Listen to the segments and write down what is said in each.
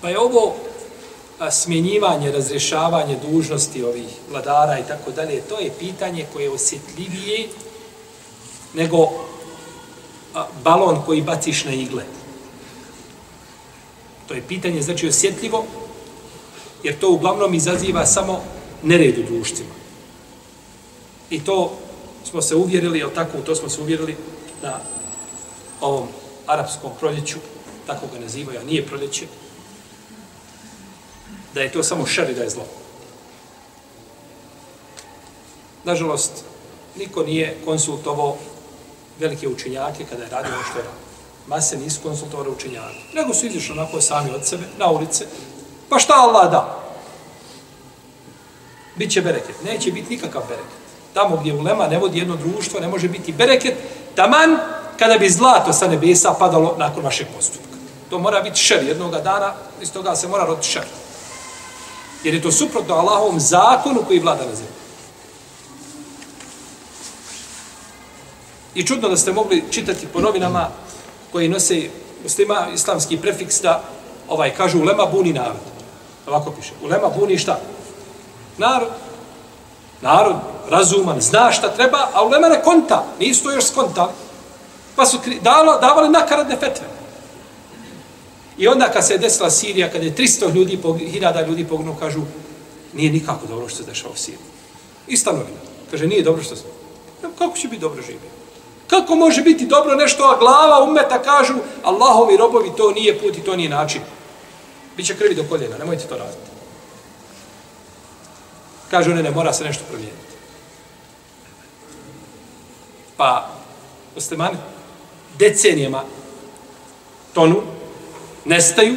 Pa je ovo a, smjenjivanje, razrješavanje dužnosti ovih vladara i tako dalje, to je pitanje koje je osjetljivije nego a, balon koji baciš na igle. To je pitanje, znači, osjetljivo, jer to uglavnom izaziva samo nered u društvima. I to smo se uvjerili, jel tako, to smo se uvjerili na ovom arapskom proljeću, tako ga nazivaju, a nije proljeće, da je to samo šer i da je zlo. Nažalost, niko nije konsultovao velike učenjake kada je radio ono što je radio. Mase nisu konsultovali učenjake. Nego su izišli onako sami od sebe, na ulice. Pa šta Allah da? Biće bereket. Neće biti nikakav bereket. Tamo gdje ulema ne vodi jedno društvo, ne može biti bereket. Taman kada bi zlato sa nebesa padalo nakon vašeg postupka. To mora biti šer jednog dana, iz toga se mora roditi šer. Jer je to suprotno Allahovom zakonu koji vlada na zemlji. I čudno da ste mogli čitati po novinama koji nose muslima islamski prefiks da ovaj kažu ulema buni narod. Ovako piše. Ulema buni šta? Narod. Narod razuman, zna šta treba, a ulema ne konta. Nisu to još skontali. Pa su dalo, davali nakaradne fetve. I onda kad se desila Sirija, kad je 300 ljudi, 1000 ljudi pognuo, kažu, nije nikako dobro što se dešava u Siriji. I stanovina. Kaže, nije dobro što se... Kako će biti dobro živjeti? Kako može biti dobro nešto, a glava umeta kažu, Allahovi robovi, to nije put i to nije način. Biće krvi do koljena, nemojte to raditi. Kažu, ne, ne, mora se nešto promijeniti. Pa, muslimani, decenijama tonu, nestaju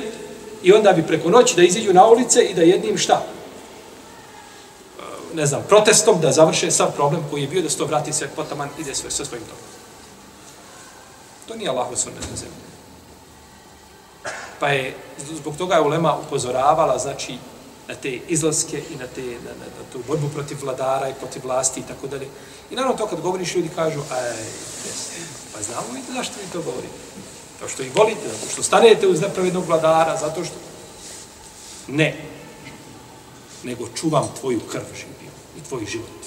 i onda bi preko noći da iziđu na ulice i da jednim šta? Eh, ne znam, protestom da završe sav problem koji je bio da se to vrati sve potaman ide sve sa svojim tokom. To nije Allahu osvrne na zemlji. Pa je, zbog toga je Ulema upozoravala, znači, na te izlaske i na, te, na, na, na tu borbu protiv vladara i protiv vlasti i tako dalje. I naravno to kad govoriš, ljudi kažu, aj, pa znamo vi zašto vi to govorite? Zato što ih volite, zato što stanete uz nepravednog vladara, zato što... Ne. Nego čuvam tvoju krv živio i tvoj život.